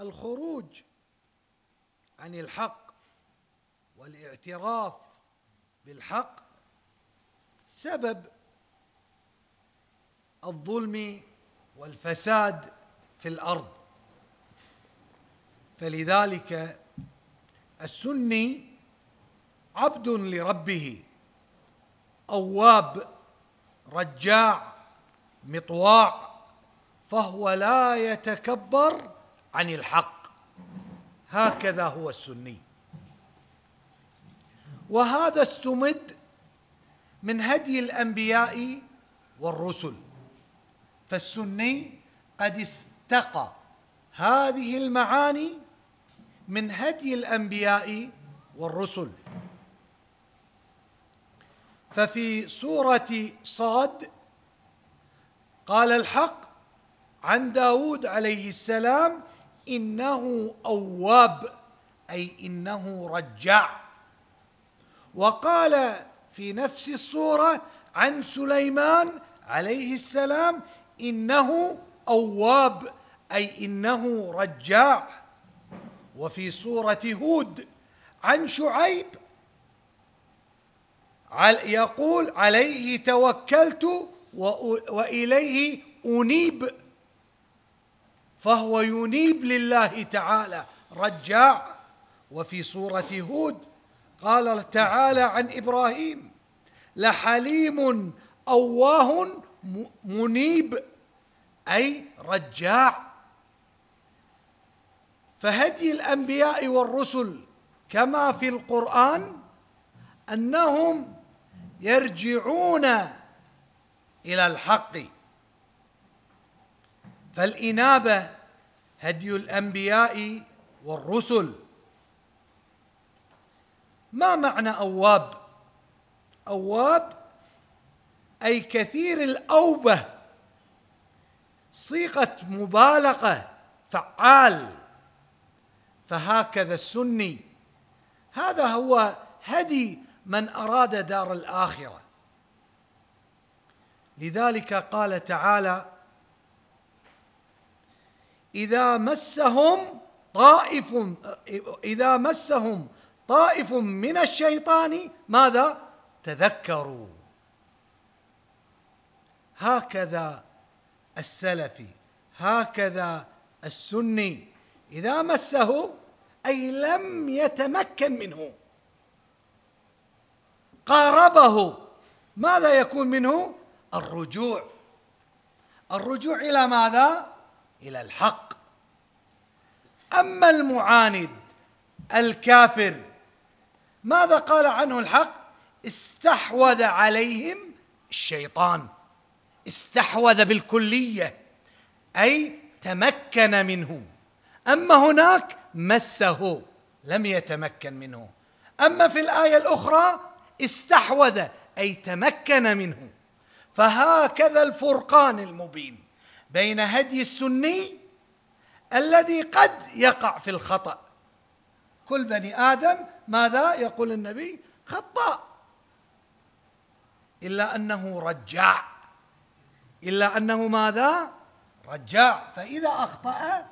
الخروج عن الحق والاعتراف بالحق سبب الظلم والفساد في الأرض. فلذلك السني عبد لربه أواب رجاع مطواع فهو لا يتكبر عن الحق. هكذا هو السني. وهذا استمد من هدي الأنبياء والرسل. فالسني قد استقى هذه المعاني من هدي الأنبياء والرسل. ففي سورة صاد قال الحق عن داود عليه السلام إنه أواب أي إنه رجاع. وقال في نفس الصورة عن سليمان عليه السلام إنه أواب أي إنه رجاع. وفي سورة هود عن شعيب يقول عليه توكلت وإليه أنيب. فهو ينيب لله تعالى. رجاع وفي سورة هود قال تعالى عن إبراهيم لحليم أواه منيب أي رجاع. فهدي الأنبياء والرسل كما في القرآن أنهم يرجعون إلى الحق. فالإنابة هدي الأنبياء والرسل. ما معنى أواب؟ أواب أي كثير الأوبة صيغة مبالغة فعال. فهكذا السني. هذا هو هدي من أراد دار الآخرة. لذلك قال تعالى إذا مسهم طائف إذا مسهم طائف من الشيطان ماذا؟ تذكروا. هكذا السلفي هكذا السني. إذا مسه أي لم يتمكن منه. قاربه ماذا يكون منه؟ الرجوع. الرجوع إلى ماذا؟ إلى الحق. أما المعاند الكافر ماذا قال عنه الحق؟ استحوذ عليهم الشيطان. استحوذ بالكلية أي تمكن منه. أما هناك مسه لم يتمكن منه. أما في الآية الأخرى استحوذ أي تمكن منه. فهكذا الفرقان المبين. بين هدي السني الذي قد يقع في الخطأ. كل بني آدم ماذا يقول النبي؟ خطاء. إلا أنه رجاع. إلا أنه ماذا؟ رجاع. فإذا أخطأ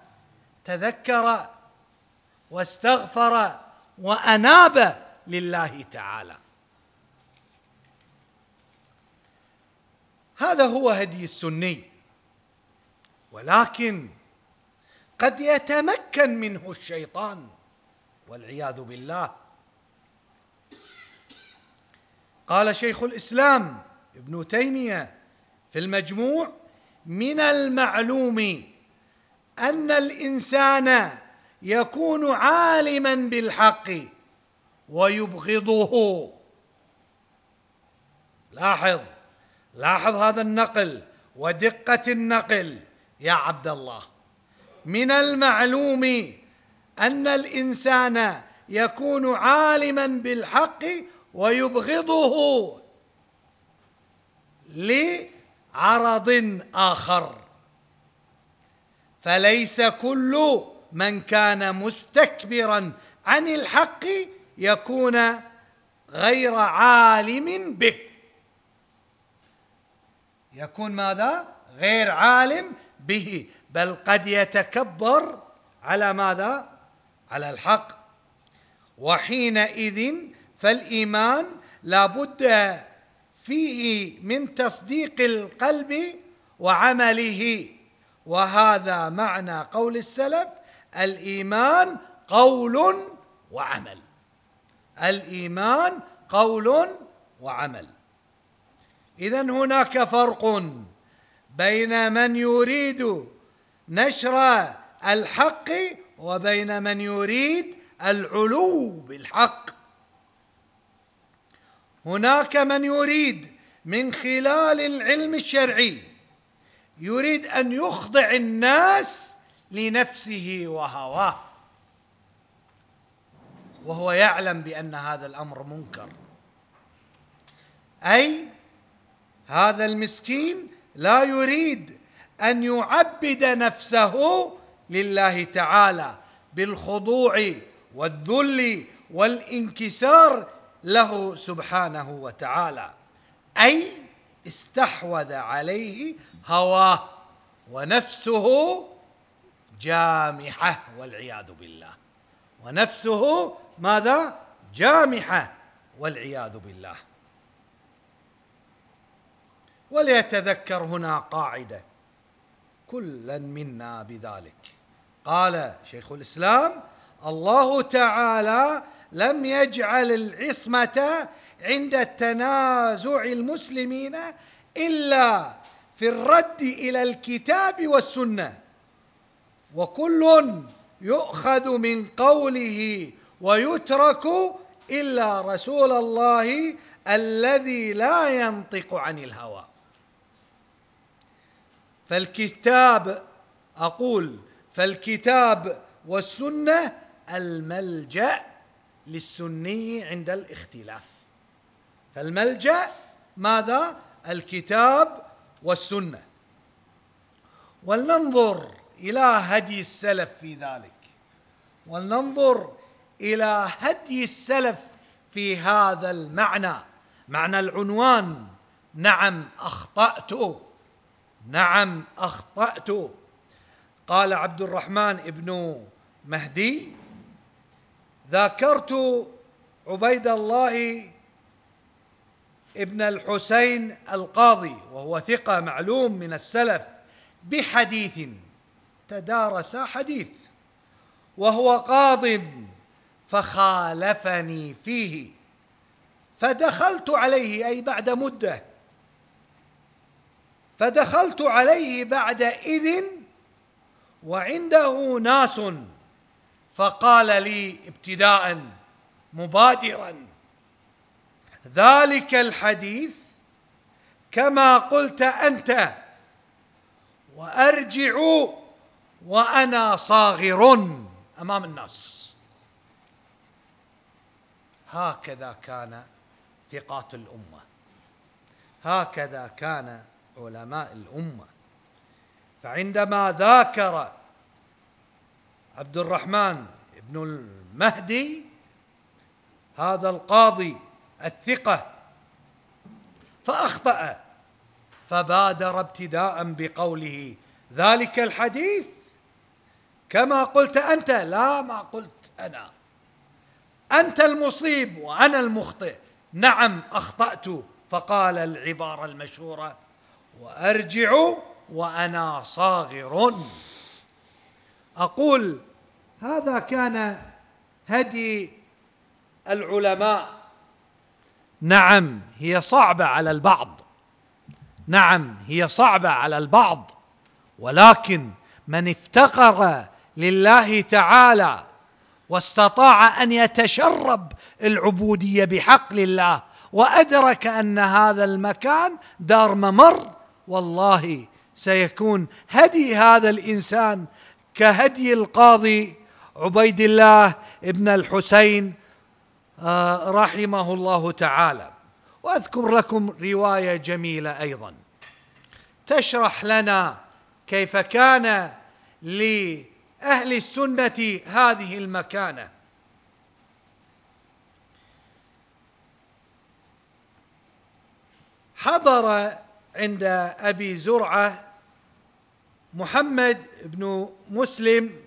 تذكر واستغفر وأناب لله تعالى. هذا هو هدي السني. ولكن قد يتمكن منه الشيطان والعياذ بالله. قال شيخ الإسلام ابن تيمية في المجموع من المعلوم أن الإنسان يكون عالما بالحق ويبغضه. لاحظ لاحظ هذا النقل ودقة النقل. يا عبد الله. من المعلوم أن الإنسان يكون عالما بالحق ويبغضه لعرض آخر. فليس كل من كان مستكبرا عن الحق يكون غير عالم به. يكون ماذا؟ غير عالم به بل قد يتكبر على ماذا؟ على الحق. وحينئذ فالإيمان لا بد فيه من تصديق القلب وعمله. وهذا معنى قول السلف الإيمان قول وعمل. الإيمان قول وعمل. اذا هناك فرق بين من يريد نشر الحق وبين من يريد العلو بالحق. هناك من يريد من خلال العلم الشرعي يريد أن يخضع الناس لنفسه وهواه وهو يعلم بأن هذا الأمر منكر. أي هذا المسكين لا يريد أن يعبد نفسه لله تعالى بالخضوع والذل والانكسار له سبحانه وتعالى. أي استحوذ عليه هواه ونفسه جامحة والعياذ بالله. ونفسه ماذا؟ جامحة والعياذ بالله. وليتذكر هنا قاعدة. كلا منا بذلك. قال شيخ الإسلام الله تعالى لم يجعل العصمة عند التنازع المسلمين إلا في الرد إلى الكتاب والسنة. وكل يؤخذ من قوله ويترك إلا رسول الله الذي لا ينطق عن الهوى. فالكتاب أقول فالكتاب والسنة الملجأ للسني عند الاختلاف. فالملجأ ماذا؟ الكتاب والسنة. ولننظر إلى هدي السلف في ذلك. ولننظر إلى هدي السلف في هذا المعنى. معنى العنوان نعم أخطأت. نعم أخطأت. قال عبد الرحمن بن مهدي ذاكرت عبيد الله ابن الحسين القاضي وهو ثقة معلوم من السلف بحديث تدارس حديث وهو قاض فخالفني فيه فدخلت عليه أي بعد مدة فدخلت عليه بعد إذن وعنده ناس فقال لي ابتداء مبادرا. ذلك الحديث كما قلت أنت وأرجع وأنا صاغر أمام الناس. هكذا كان ثقات الأمة. هكذا كان علماء الأمة. فعندما ذاكر عبد الرحمن بن المهدي هذا القاضي الثقة فأخطأ فبادر ابتداء بقوله ذلك الحديث. كما قلت أنت لا ما قلت أنا. أنت المصيب وأنا المخطئ. نعم أخطأت فقال العبارة المشهورة وأرجع وأنا صاغر. أقول هذا كان هدي العلماء. نعم هي صعبة على البعض. نعم هي صعبة على البعض. ولكن من افتقر لله تعالى واستطاع أن يتشرب العبودية بحق لله وأدرك أن هذا المكان دار ممر والله سيكون هدي هذا الإنسان كهدي القاضي عبيد الله ابن الحسين آه، رحمه الله تعالى. وأذكر لكم رواية جميلة أيضا. تشرح لنا كيف كان لأهل السنة هذه المكانة. حضر عند أبي زرعة محمد بن مسلم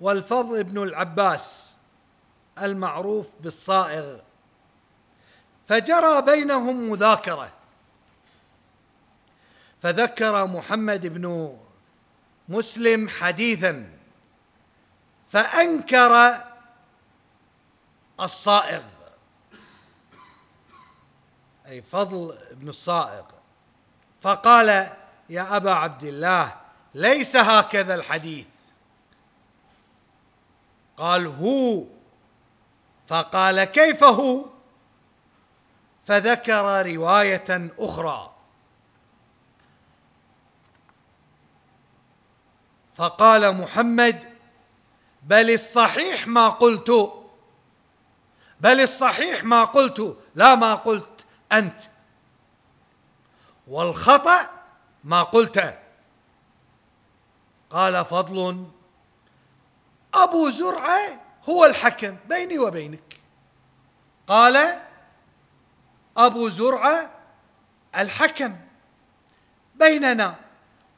والفضل بن العباس المعروف بالصائغ. فجرى بينهم مذاكرة فذكر محمد بن مسلم حديثا فأنكر الصائغ. أي فضل بن الصائغ فقال يا أبا عبد الله ليس هكذا الحديث. قال هو. فقال كيف هو؟ فذكر رواية أخرى. فقال محمد بل الصحيح ما قلت بل الصحيح ما قلت لا ما قلت. أنت. والخطأ ما قلت. قال فضل. أبو زرعة هو الحكم بيني وبينك. قال أبو زرعة الحكم بيننا.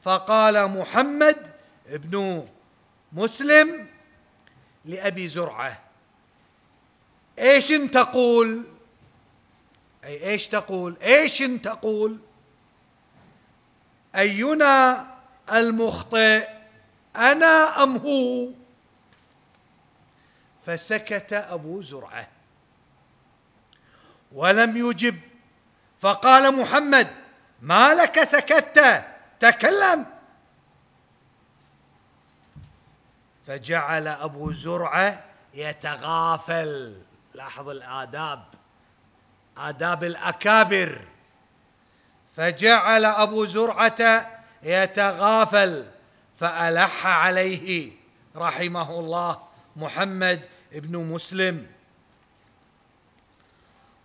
فقال محمد ابن مسلم لأبي زرعة. إيش تقول؟ أي إيش تقول؟ إيش تقول؟ أينا المخطئ؟ أنا أم هو؟ فسكت أبو زرعة. ولم يجب. فقال محمد ما لك سكت؟ تكلم. فجعل أبو زرعة يتغافل. لاحظ الآداب. آداب الأكابر. فجعل أبو زرعة يتغافل فألح عليه رحمه الله محمد بن مسلم.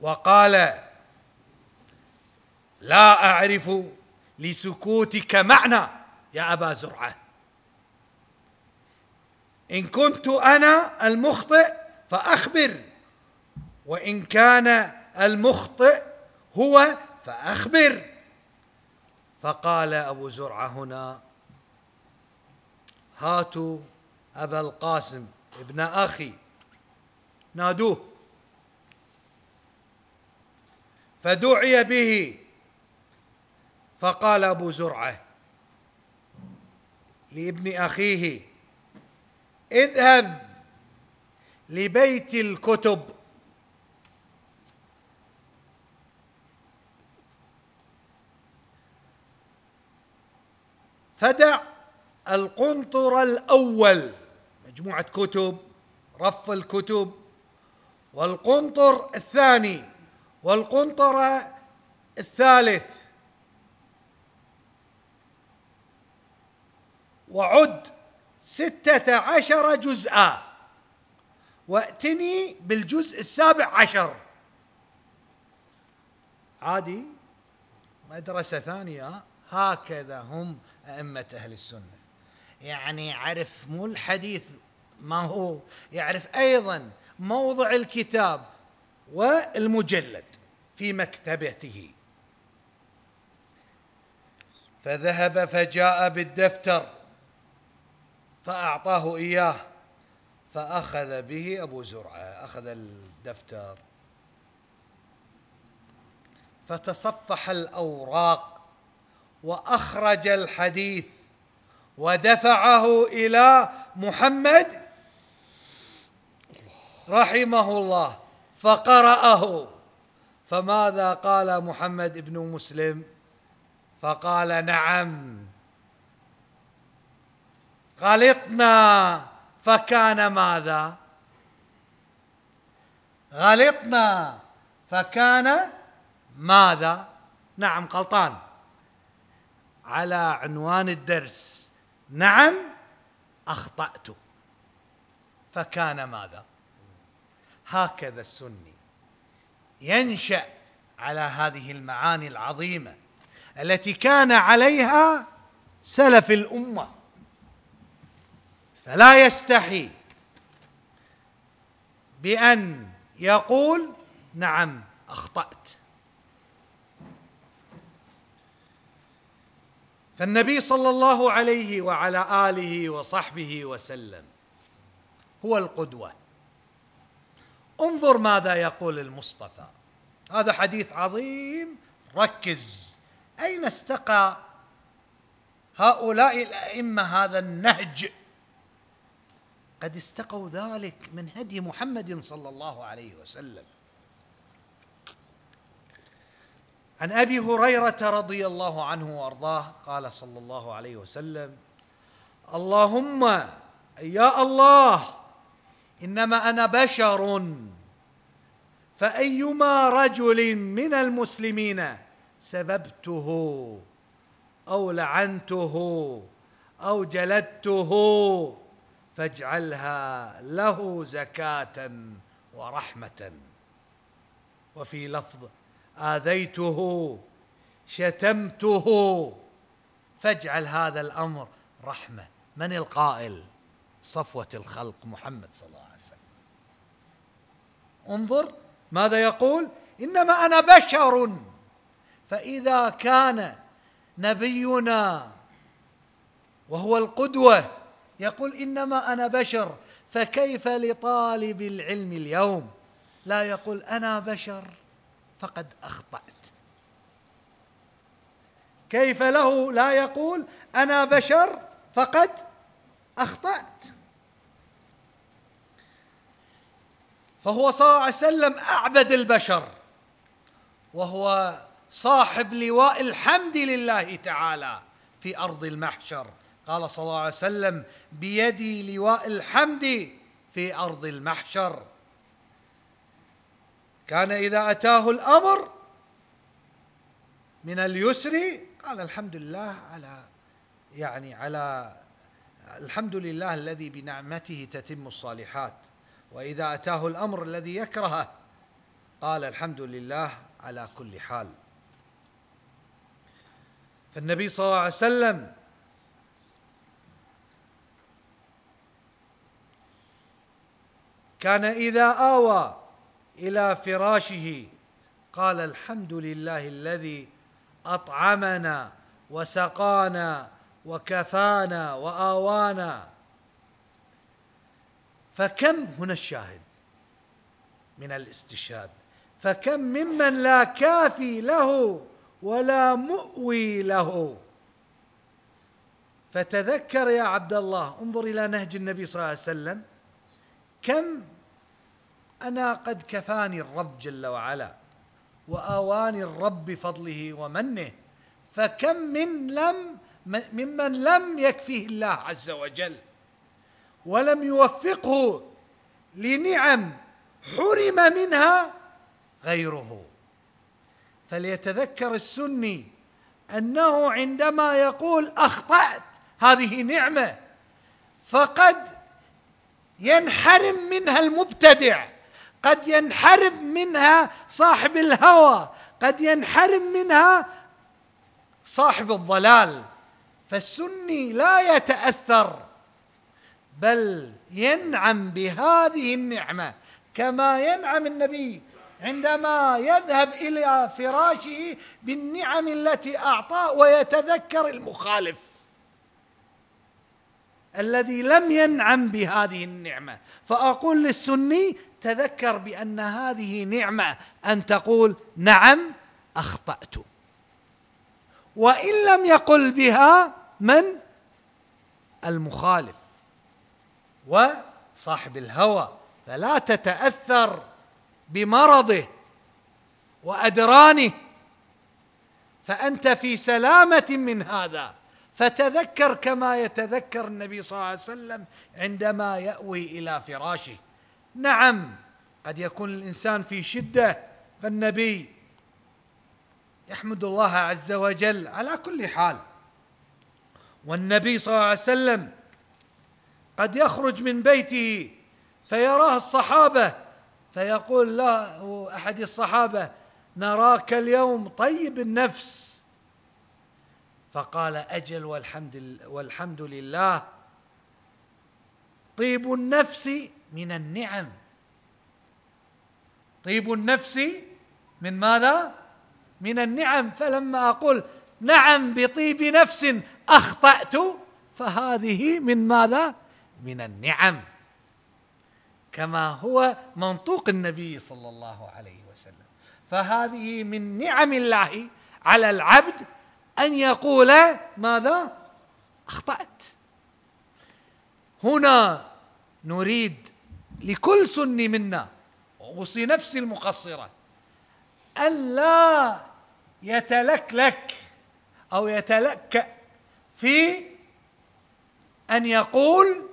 وقال لا أعرف لسكوتك معنى يا أبا زرعة. إن كنت أنا المخطئ فأخبر وإن كان المخطئ هو فأخبر. فقال أبو زرعة هنا هاتوا أبا القاسم ابن أخي نادوه. فدعي به. فقال أبو زرعة لابن أخيه اذهب لبيت الكتب. فدع القنطر الأول. مجموعة كتب رف الكتب. والقنطر الثاني والقنطر الثالث. وعد ستة عشر جزءا. واتني بالجزء السابع عشر. عادي مدرسة ثانية هكذا هم. أئمة أهل السنة. يعني يعرف مو الحديث ما هو يعرف أيضا موضع الكتاب والمجلد في مكتبته. فذهب فجاء بالدفتر فأعطاه إياه فأخذ به أبو زرعة أخذ الدفتر. فتصفح الأوراق وأخرج الحديث ودفعه إلى محمد رحمه الله فقرأه. فماذا قال محمد بن مسلم؟ فقال نعم. غلطنا فكان ماذا؟ غلطنا فكان ماذا؟ نعم غلطان على عنوان الدرس. نعم أخطأت. فكان ماذا؟ هكذا السني ينشأ على هذه المعاني العظيمة التي كان عليها سلف الأمة. فلا يستحي بأن يقول نعم أخطأت. فالنبي صلى الله عليه وعلى آله وصحبه وسلم هو القدوة. انظر ماذا يقول المصطفى. هذا حديث عظيم. ركز. أين استقى هؤلاء الأئمة هذا النهج؟ قد استقوا ذلك من هدي محمد صلى الله عليه وسلم. عن أبي هريرة رضي الله عنه وأرضاه قال صلى الله عليه وسلم اللهم يا الله إنما أنا بشر فأيما رجل من المسلمين سببته أو لعنته أو جلدته فاجعلها له زكاة ورحمة. وفي لفظ آذيته شتمته. فاجعل هذا الأمر رحمة. من القائل؟ صفوة الخلق محمد صلى الله عليه وسلم. انظر ماذا يقول. إنما أنا بشر. فإذا كان نبينا وهو القدوة يقول إنما أنا بشر. فكيف لطالب العلم اليوم؟ لا يقول أنا بشر. فقد أخطأت. كيف له لا يقول أنا بشر فقد أخطأت. فهو صلى الله عليه وسلم أعبد البشر وهو صاحب لواء الحمد لله تعالى في أرض المحشر. قال صلى الله عليه وسلم بيدي لواء الحمد في أرض المحشر. كان إذا أتاه الأمر من اليسر قال الحمد لله على يعني على الحمد لله الذي بنعمته تتم الصالحات وإذا أتاه الأمر الذي يكرهه قال الحمد لله على كل حال. فالنبي صلى الله عليه وسلم كان إذا آوى إلى فراشه. قال الحمد لله الذي أطعمنا وسقانا وكفانا وآوانا. فكم هنا الشاهد من الاستشهاد؟ فكم ممن لا كافي له ولا مؤوي له. فتذكر يا عبد الله انظر إلى نهج النبي صلى الله عليه وسلم. كم أنا قد كفاني الرب جل وعلا وآواني الرب بفضله ومنه فكم من لم ممن لم يكفيه الله عز وجل ولم يوفقه لنعم حرم منها غيره. فليتذكر السني أنه عندما يقول أخطأت هذه نعمة فقد ينحرم منها المبتدع. قد ينحرم منها صاحب الهوى قد ينحرم منها صاحب الضلال. فالسني لا يتأثر بل ينعم بهذه النعمة. كما ينعم النبي عندما يذهب إلى فراشه بالنعم التي اعطاه ويتذكر المخالف. الذي لم ينعم بهذه النعمة. فأقول للسني تذكر بأن هذه نعمة أن تقول نعم أخطأت. وإن لم يقل بها من؟ المخالف وصاحب الهوى. فلا تتأثر بمرضه وأدرانه. فأنت في سلامة من هذا. فتذكر كما يتذكر النبي صلى الله عليه وسلم عندما يأوي إلى فراشه. نعم قد يكون الإنسان في شدة فالنبي يحمد الله عز وجل على كل حال. والنبي صلى الله عليه وسلم قد يخرج من بيته فيراه الصحابة فيقول له أحد الصحابة نراك اليوم طيب النفس. فقال أجل والحمد والحمد لله. طيب النفس من النعم. طيب النفس من ماذا؟ من النعم. فلما أقول نعم بطيب نفس أخطأت فهذه من ماذا؟ من النعم. كما هو منطوق النبي صلى الله عليه وسلم. فهذه من نعم الله على العبد أن يقول ماذا؟ أخطأت. هنا نريد لكل سني منا أوصي نفسي المقصرة ألا يتلكلك أو يتلكأ في أن يقول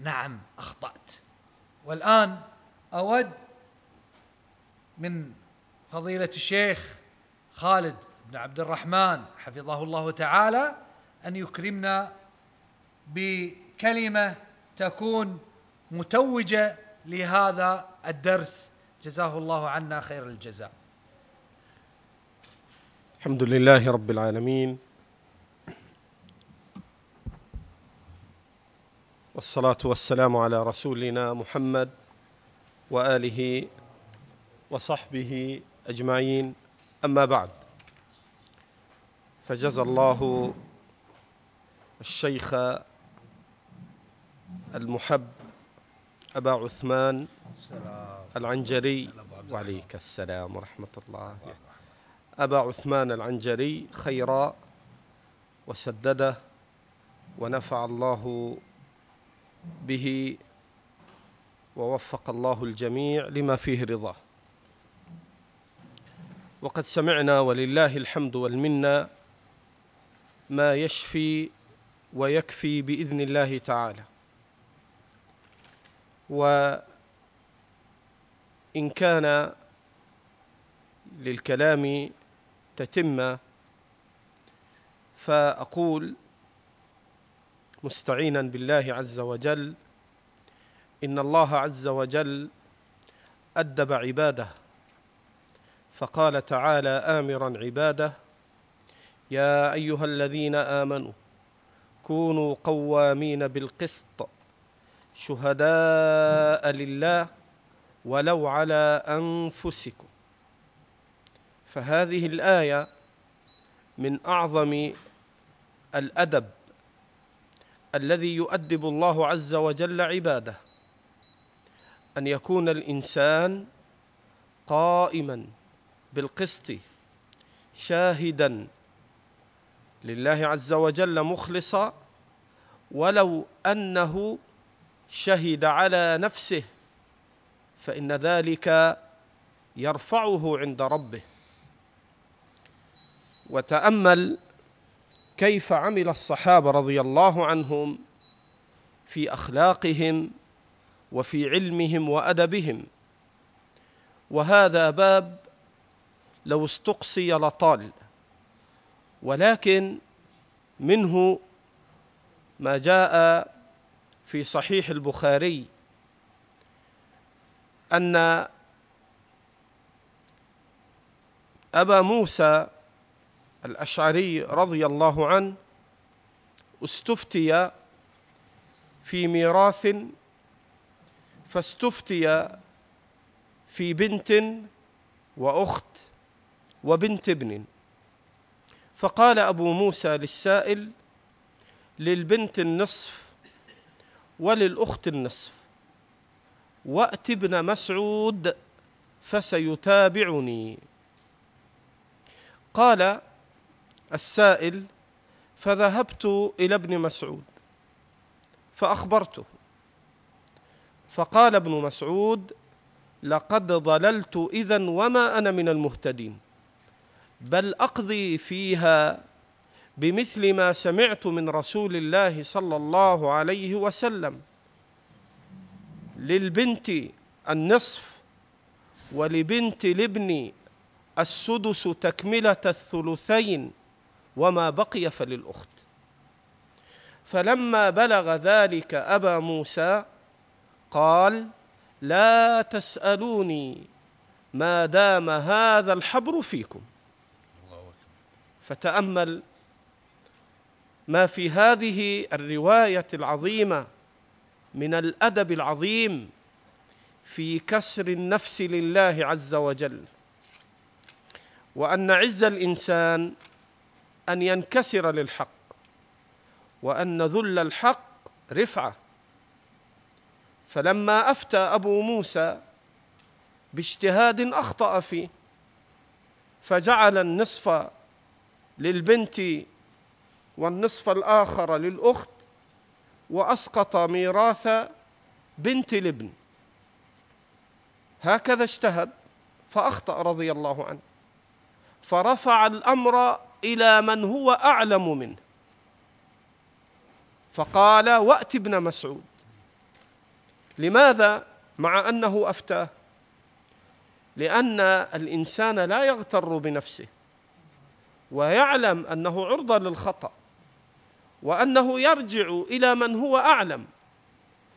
نعم أخطأت. والآن أود من فضيلة الشيخ خالد بن عبد الرحمن حفظه الله تعالى أن يكرمنا بكلمة تكون متوجة لهذا الدرس. جزاه الله عنا خير الجزاء. الحمد لله رب العالمين. والصلاة والسلام على رسولنا محمد وآله وصحبه أجمعين. أما بعد فجزى الله الشيخ المحب أبا عثمان العنجري. وعليك السلام ورحمة الله. أبا عثمان العنجري خيرا وسدده ونفع الله به ووفق الله الجميع لما فيه رضاه. وقد سمعنا ولله الحمد والمنة ما يشفي ويكفي بإذن الله تعالى. وإن كان للكلام تتمه فأقول مستعينا بالله عز وجل. إن الله عز وجل أدب عباده فقال تعالى آمرا عباده يا أيها الذين آمنوا كونوا قوامين بالقسط شهداء لله ولو على أنفسكم. فهذه الآية من أعظم الأدب الذي يؤدب الله عز وجل عباده أن يكون الإنسان قائما بالقسط شاهدا لله عز وجل مخلصا ولو أنه شهد على نفسه فإن ذلك يرفعه عند ربه. وتأمل كيف عمل الصحابة رضي الله عنهم في أخلاقهم وفي علمهم وأدبهم. وهذا باب لو استقصي لطال ولكن منه ما جاء في صحيح البخاري أن أبا موسى الأشعري رضي الله عنه استفتي في ميراث فاستفتي في بنت وأخت وبنت ابن. فقال أبو موسى للسائل للبنت النصف وللأخت النصف. وأت ابن مسعود فسيتابعني. قال السائل فذهبت إلى ابن مسعود فأخبرته. فقال ابن مسعود لقد ضللت اذا وما أنا من المهتدين بل أقضي فيها بمثل ما سمعت من رسول الله صلى الله عليه وسلم للبنت النصف ولبنت الابن السدس تكملة الثلثين وما بقي فللأخت. فلما بلغ ذلك أبا موسى قال لا تسألوني ما دام هذا الحبر فيكم. فتأمل ما في هذه الرواية العظيمة من الأدب العظيم في كسر النفس لله عز وجل. وأن عز الإنسان أن ينكسر للحق وأن ذل الحق رفعة. فلما أفتى أبو موسى باجتهاد أخطأ فيه فجعل النصف للبنت والنصف الآخر للأخت وأسقط ميراث بنت الابن. هكذا اجتهد فأخطأ رضي الله عنه. فرفع الأمر إلى من هو أعلم منه. فقال وأت ابن مسعود. لماذا؟ مع أنه أفتاه. لأن الإنسان لا يغتر بنفسه ويعلم أنه عرضة للخطأ. وأنه يرجع إلى من هو أعلم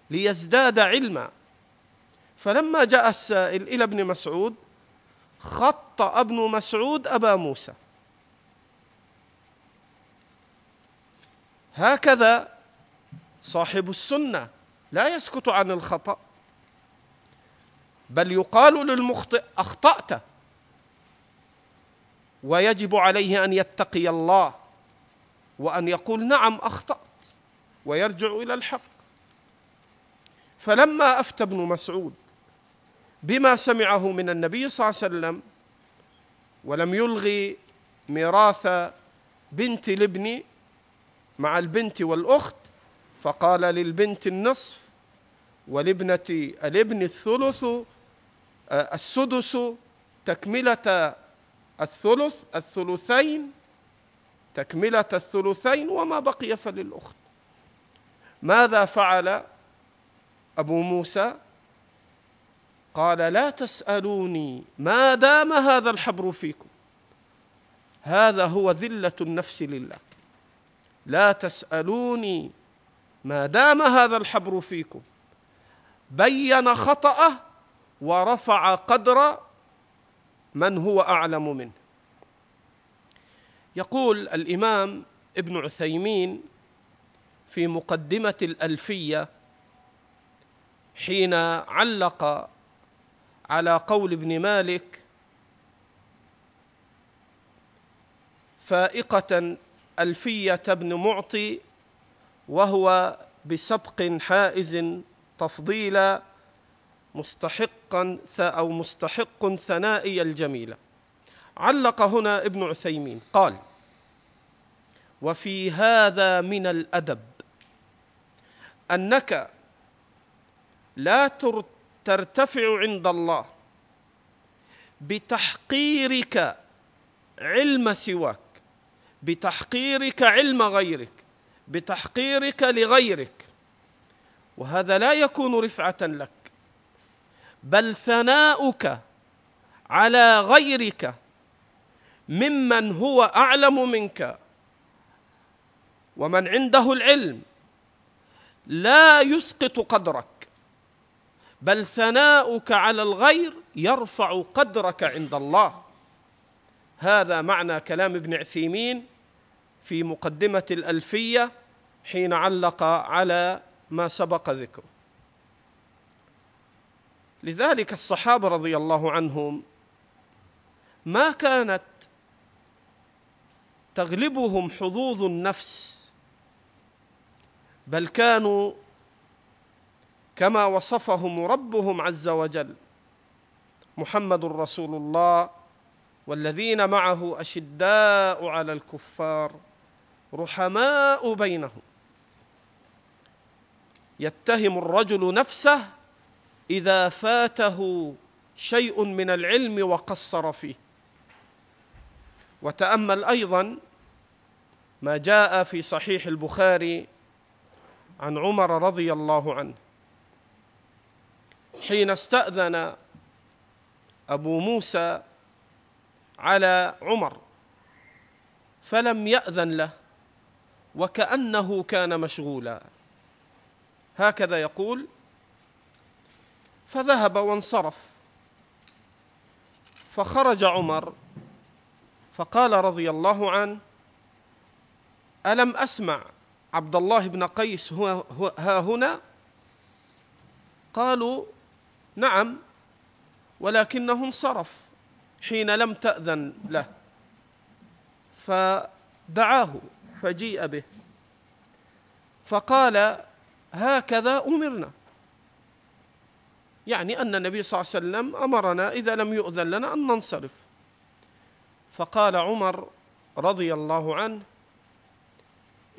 ليزداد علما. فلما جاء السائل إلى ابن مسعود خطا ابن مسعود أبا موسى. هكذا صاحب السنة لا يسكت عن الخطأ بل يقال للمخطئ أخطأت ويجب عليه أن يتقي الله. وأن يقول نعم أخطأت ويرجع إلى الحق. فلما أفتى ابن مسعود بما سمعه من النبي صلى الله عليه وسلم ولم يلغي ميراث بنت الابن مع البنت والأخت فقال للبنت النصف ولابنة الابن الثلث آه، السدس تكملة الثلث الثلثين تكملة الثلثين وما بقي فللأخت. ماذا فعل أبو موسى؟ قال لا تسألوني ما دام هذا الحبر فيكم. هذا هو ذلة النفس لله. لا تسألوني ما دام هذا الحبر فيكم. بين خطأه ورفع قدر من هو أعلم منه. يقول الإمام ابن عثيمين في مقدمة الألفية حين علق على قول ابن مالك فائقة ألفية بن معطي وهو بسبق حائز تفضيلا مستحقا أو مستحق ثنائي الجميلة. علق هنا ابن عثيمين قال وفي هذا من الأدب أنك لا ترتفع عند الله بتحقيرك علم سواك بتحقيرك علم غيرك بتحقيرك لغيرك وهذا لا يكون رفعة لك بل ثناؤك على غيرك ممن هو أعلم منك. ومن عنده العلم لا يسقط قدرك بل ثناؤك على الغير يرفع قدرك عند الله. هذا معنى كلام ابن عثيمين في مقدمة الألفية حين علق على ما سبق ذكره. لذلك الصحابة رضي الله عنهم ما كانت تغلبهم حظوظ النفس بل كانوا كما وصفهم ربهم عز وجل محمد رسول الله والذين معه أشداء على الكفار رحماء بينهم. يتهم الرجل نفسه إذا فاته شيء من العلم وقصر فيه. وتأمل أيضا ما جاء في صحيح البخاري عن عمر رضي الله عنه حين استأذن أبو موسى على عمر فلم يأذن له وكأنه كان مشغولا. هكذا يقول فذهب وانصرف فخرج عمر فقال رضي الله عنه ألم أسمع عبد الله بن قيس هو ها هنا؟ قالوا نعم ولكنه انصرف حين لم تأذن له فدعاه فجيء به فقال هكذا أمرنا. يعني أن النبي صلى الله عليه وسلم أمرنا إذا لم يؤذن لنا أن ننصرف. فقال عمر رضي الله عنه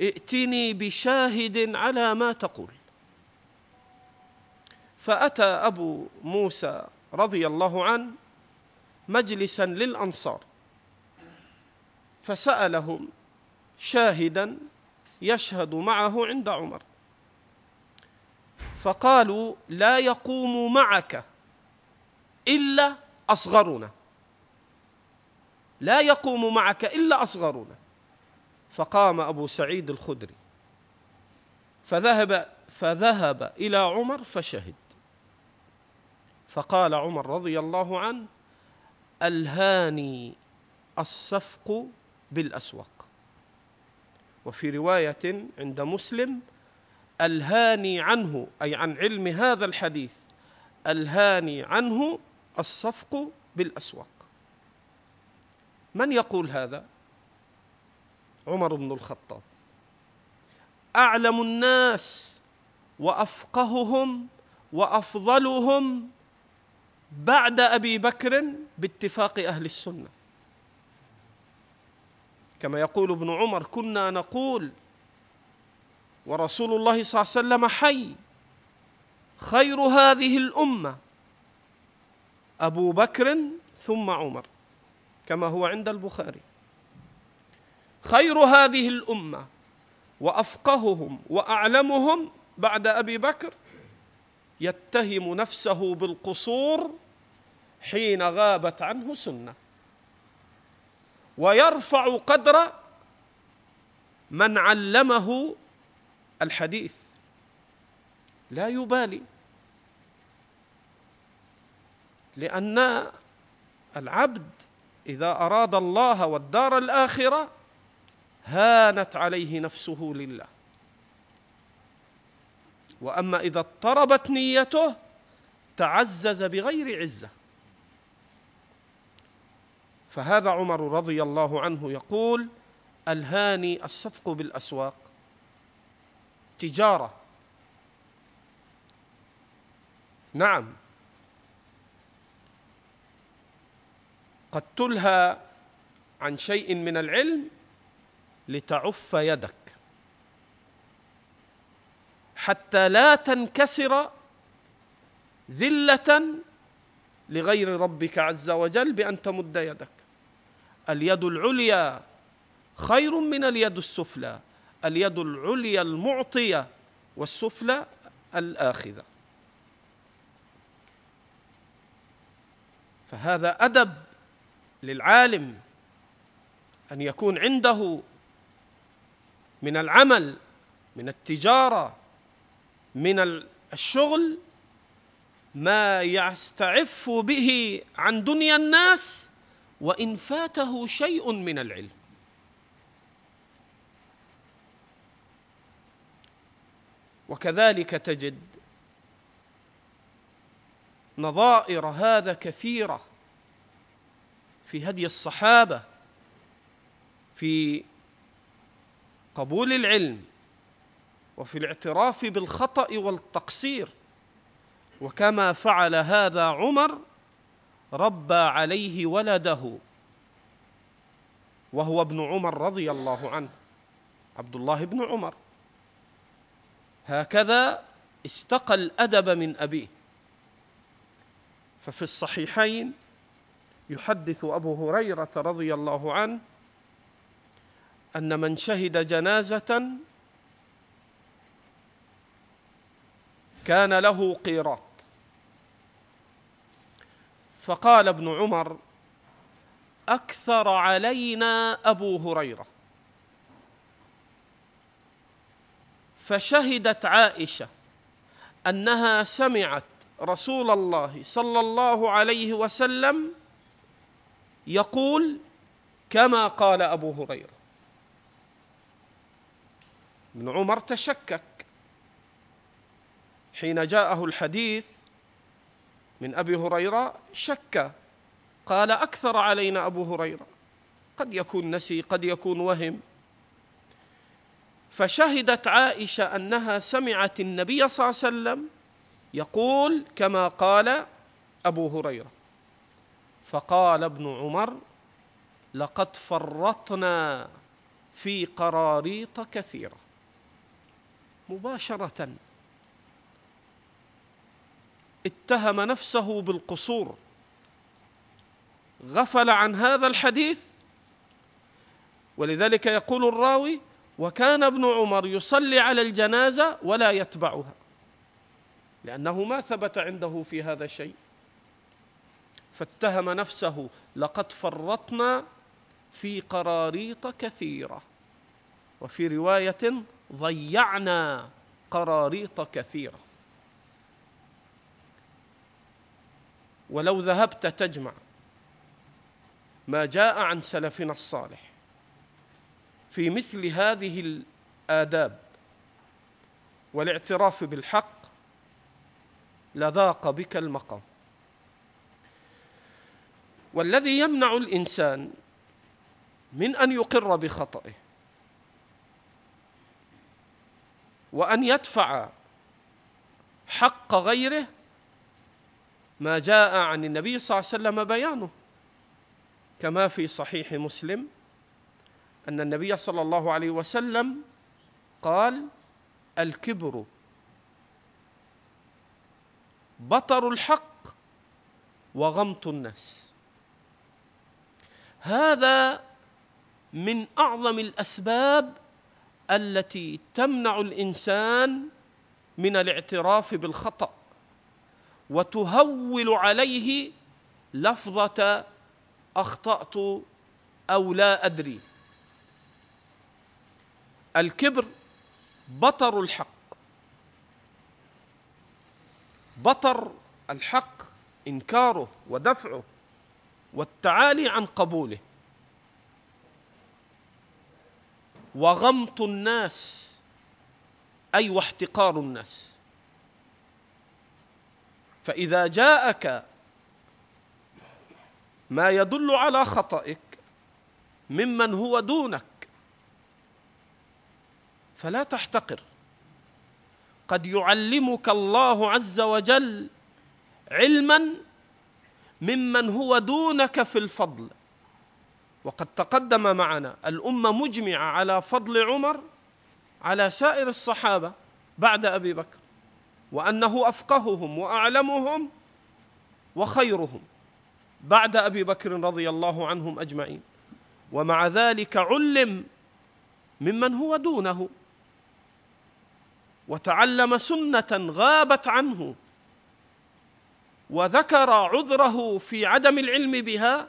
ائتني بشاهد على ما تقول. فأتى أبو موسى رضي الله عنه مجلسا للأنصار فسألهم شاهدا يشهد معه عند عمر. فقالوا لا يقوم معك إلا أصغرنا. لا يقوم معك إلا أصغرنا. فقام أبو سعيد الخدري. فذهب فذهب إلى عمر فشهد. فقال عمر رضي الله عنه ألهاني الصفق بالاسواق وفي رواية عند مسلم ألهاني عنه أي عن علم هذا الحديث ألهاني عنه الصفق بالاسواق من يقول هذا؟ عمر بن الخطاب. أعلم الناس وأفقههم وأفضلهم بعد أبي بكر باتفاق أهل السنة. كما يقول ابن عمر كنا نقول ورسول الله صلى الله عليه وسلم حي خير هذه الأمة أبو بكر ثم عمر. كما هو عند البخاري. خير هذه الأمة وأفقههم وأعلمهم بعد أبي بكر يتهم نفسه بالقصور حين غابت عنه سنة. ويرفع قدر من علمه الحديث. لا يبالي. لأن العبد إذا أراد الله والدار الآخرة هانت عليه نفسه لله. وأما إذا اضطربت نيته تعزز بغير عزة. فهذا عمر رضي الله عنه يقول الهاني الصفق بالأسواق. تجارة. نعم. قد تلهى عن شيء من العلم لتعف يدك. حتى لا تنكسر ذلة لغير ربك عز وجل بأن تمد يدك. اليد العليا خير من اليد السفلى. اليد العليا المعطية والسفلى الآخذة. فهذا أدب للعالم أن يكون عنده من العمل من التجارة من الشغل ما يستعف به عن دنيا الناس وإن فاته شيء من العلم. وكذلك تجد نظائر هذا كثيرة في هدي الصحابة في قبول العلم وفي الاعتراف بالخطأ والتقصير. وكما فعل هذا عمر ربى عليه ولده وهو ابن عمر رضي الله عنه عبد الله بن عمر. هكذا استقى الأدب من أبيه. ففي الصحيحين يحدث أبو هريرة رضي الله عنه أن من شهد جنازة كان له قيراط. فقال ابن عمر أكثر علينا أبو هريرة. فشهدت عائشة أنها سمعت رسول الله صلى الله عليه وسلم يقول كما قال أبو هريرة. ابن عمر تشكك حين جاءه الحديث من أبي هريرة شك قال أكثر علينا أبو هريرة. قد يكون نسي قد يكون وهم. فشهدت عائشة أنها سمعت النبي صلى الله عليه وسلم يقول كما قال أبو هريرة. فقال ابن عمر لقد فرطنا في قراريط كثيرة. مباشرة اتهم نفسه بالقصور. غفل عن هذا الحديث. ولذلك يقول الراوي وكان ابن عمر يصلي على الجنازة ولا يتبعها لأنه ما ثبت عنده في هذا الشيء فاتهم نفسه لقد فرطنا في قراريط كثيرة. وفي رواية ضيعنا قراريط كثيرة. ولو ذهبت تجمع ما جاء عن سلفنا الصالح. في مثل هذه الآداب والاعتراف بالحق لذاق بك المقام. والذي يمنع الإنسان من أن يقر بخطئه وأن يدفع حق غيره ما جاء عن النبي صلى الله عليه وسلم بيانه. كما في صحيح مسلم أن النبي صلى الله عليه وسلم قال الكبر بطر الحق وغمط الناس. هذا من أعظم الأسباب التي تمنع الإنسان من الاعتراف بالخطأ وتهول عليه لفظة أخطأت أو لا أدري. الكبر بطر الحق. بطر الحق إنكاره ودفعه. والتعالي عن قبوله. وغمط الناس أي واحتقار الناس. فإذا جاءك ما يدل على خطئك ممن هو دونك فلا تحتقر. قد يعلمك الله عز وجل علما ممن هو دونك في الفضل. وقد تقدم معنا الأمة مجمعة على فضل عمر على سائر الصحابة بعد أبي بكر وأنه أفقههم وأعلمهم وخيرهم بعد أبي بكر رضي الله عنهم أجمعين. ومع ذلك علم ممن هو دونه وتعلم سنة غابت عنه وذكر عذره في عدم العلم بها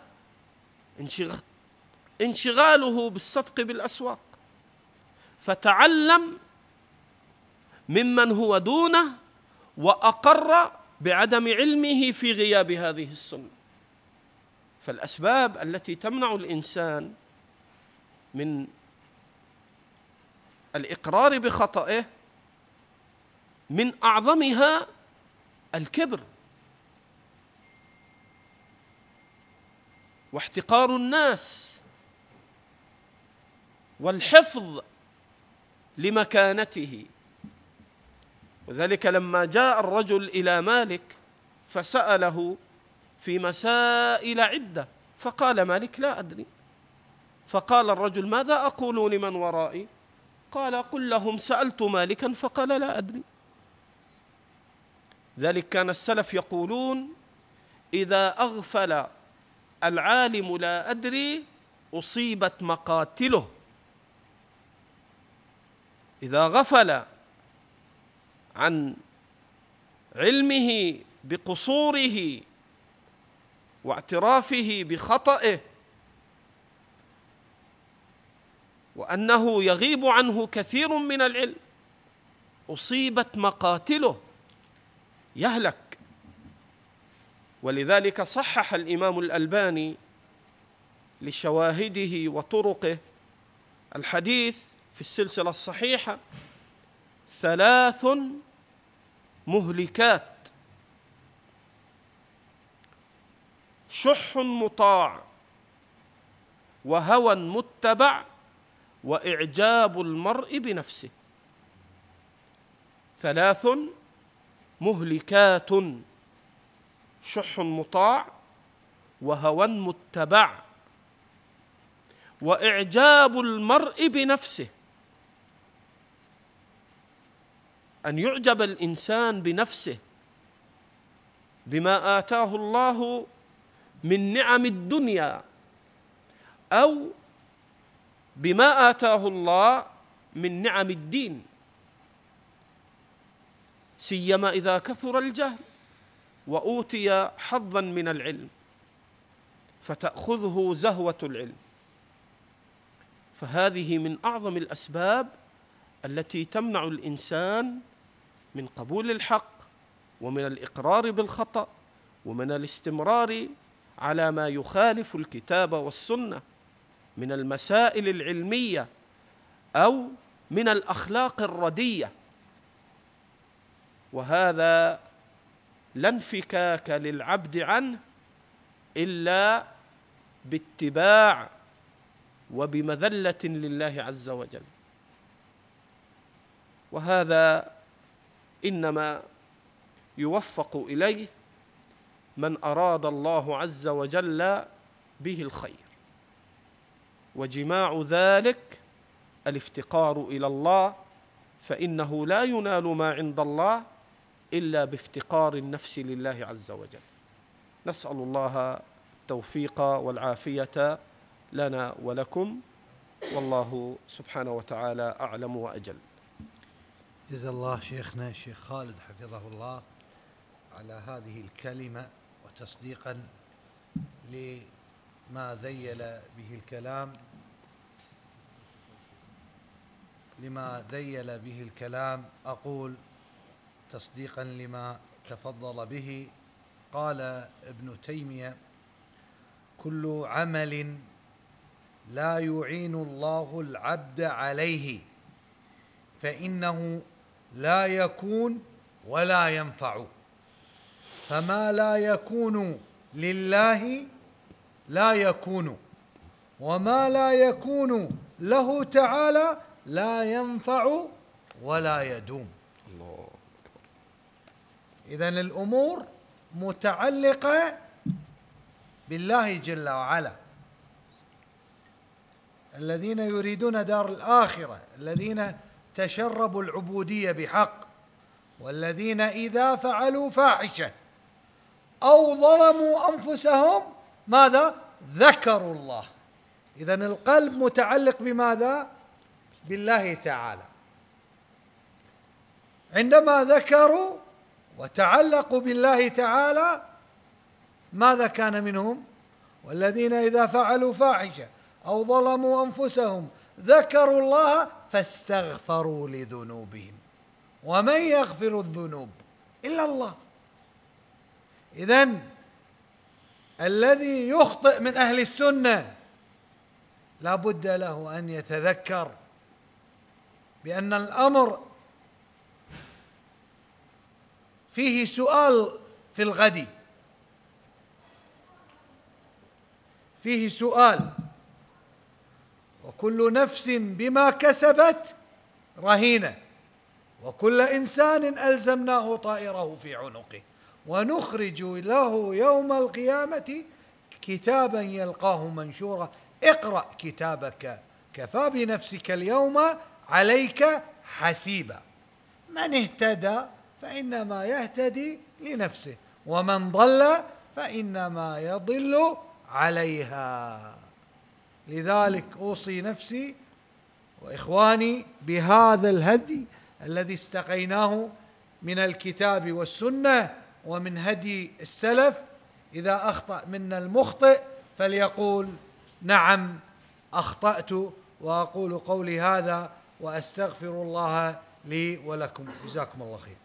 انشغاله بالصدق بالأسواق. فتعلم ممن هو دونه وأقر بعدم علمه في غياب هذه السنة. فالأسباب التي تمنع الإنسان من الإقرار بخطئه من أعظمها الكبر. واحتقار الناس والحفظ لمكانته. وذلك لما جاء الرجل إلى مالك فسأله في مسائل عدة فقال مالك لا أدري. فقال الرجل ماذا أقول لمن ورائي؟ قال قل لهم سألت مالكا فقال لا أدري. ذلك كان السلف يقولون إذا أغفل العالم لا أدري أصيبت مقاتله. إذا غفل عن علمه بقصوره واعترافه بخطئه وأنه يغيب عنه كثير من العلم أصيبت مقاتله. يهلك. ولذلك صحح الإمام الألباني لشواهده وطرقه الحديث في السلسلة الصحيحة ثلاث مهلكات. شح مطاع وهوى متبع وإعجاب المرء بنفسه. ثلاث مهلكات. شح مطاع وهوى متبع وإعجاب المرء بنفسه. أن يعجب الإنسان بنفسه بما آتاه الله من نعم الدنيا أو بما آتاه الله من نعم الدين. سيما إذا كثر الجهل. وأوتي حظا من العلم فتأخذه زهوة العلم. فهذه من أعظم الأسباب التي تمنع الإنسان من قبول الحق ومن الإقرار بالخطأ ومن الاستمرار على ما يخالف الكتاب والسنة من المسائل العلمية أو من الأخلاق الردية. وهذا لا انفكاك للعبد عنه إلا باتباع وبمذلة لله عز وجل. وهذا إنما يوفق إليه من أراد الله عز وجل به الخير. وجماع ذلك الافتقار إلى الله فإنه لا ينال ما عند الله إلا بافتقار النفس لله عز وجل. نسأل الله التوفيق والعافية لنا ولكم. والله سبحانه وتعالى أعلم وأجل. جزا الله شيخنا الشيخ خالد حفظه الله على هذه الكلمة وتصديقا لما ذيل به الكلام لما ذيل به الكلام أقول تصديقا لما تفضل به. قال ابن تيمية كل عمل لا يعين الله العبد عليه فإنه لا يكون ولا ينفع. فما لا يكون لله لا يكون وما لا يكون له تعالى لا ينفع ولا يدوم. اذا الأمور متعلقة بالله جل وعلا. الذين يريدون دار الآخرة الذين تشربوا العبودية بحق والذين إذا فعلوا فاحشة أو ظلموا أنفسهم ماذا؟ ذكروا الله. اذا القلب متعلق بماذا؟ بالله تعالى. عندما ذكروا وتعلقوا بالله تعالى ماذا كان منهم؟ والذين إذا فعلوا فاحشة أو ظلموا أنفسهم ذكروا الله فاستغفروا لذنوبهم ومن يغفر الذنوب إلا الله. اذا الذي يخطئ من أهل السنة لا بد له أن يتذكر بأن الأمر فيه سؤال في الغد. فيه سؤال. وكل نفس بما كسبت رهينة. وكل إنسان ألزمناه طائره في عنقه. ونخرج له يوم القيامة كتابا يلقاه منشورا. اقرأ كتابك. كفى بنفسك اليوم عليك حسيبا. من اهتدى؟ فإنما يهتدي لنفسه ومن ضل فإنما يضل عليها. لذلك أوصي نفسي وإخواني بهذا الهدي الذي استقيناه من الكتاب والسنة ومن هدي السلف. إذا أخطأ منا المخطئ فليقول نعم أخطأت وأقول قولي هذا وأستغفر الله لي ولكم. جزاكم الله خير.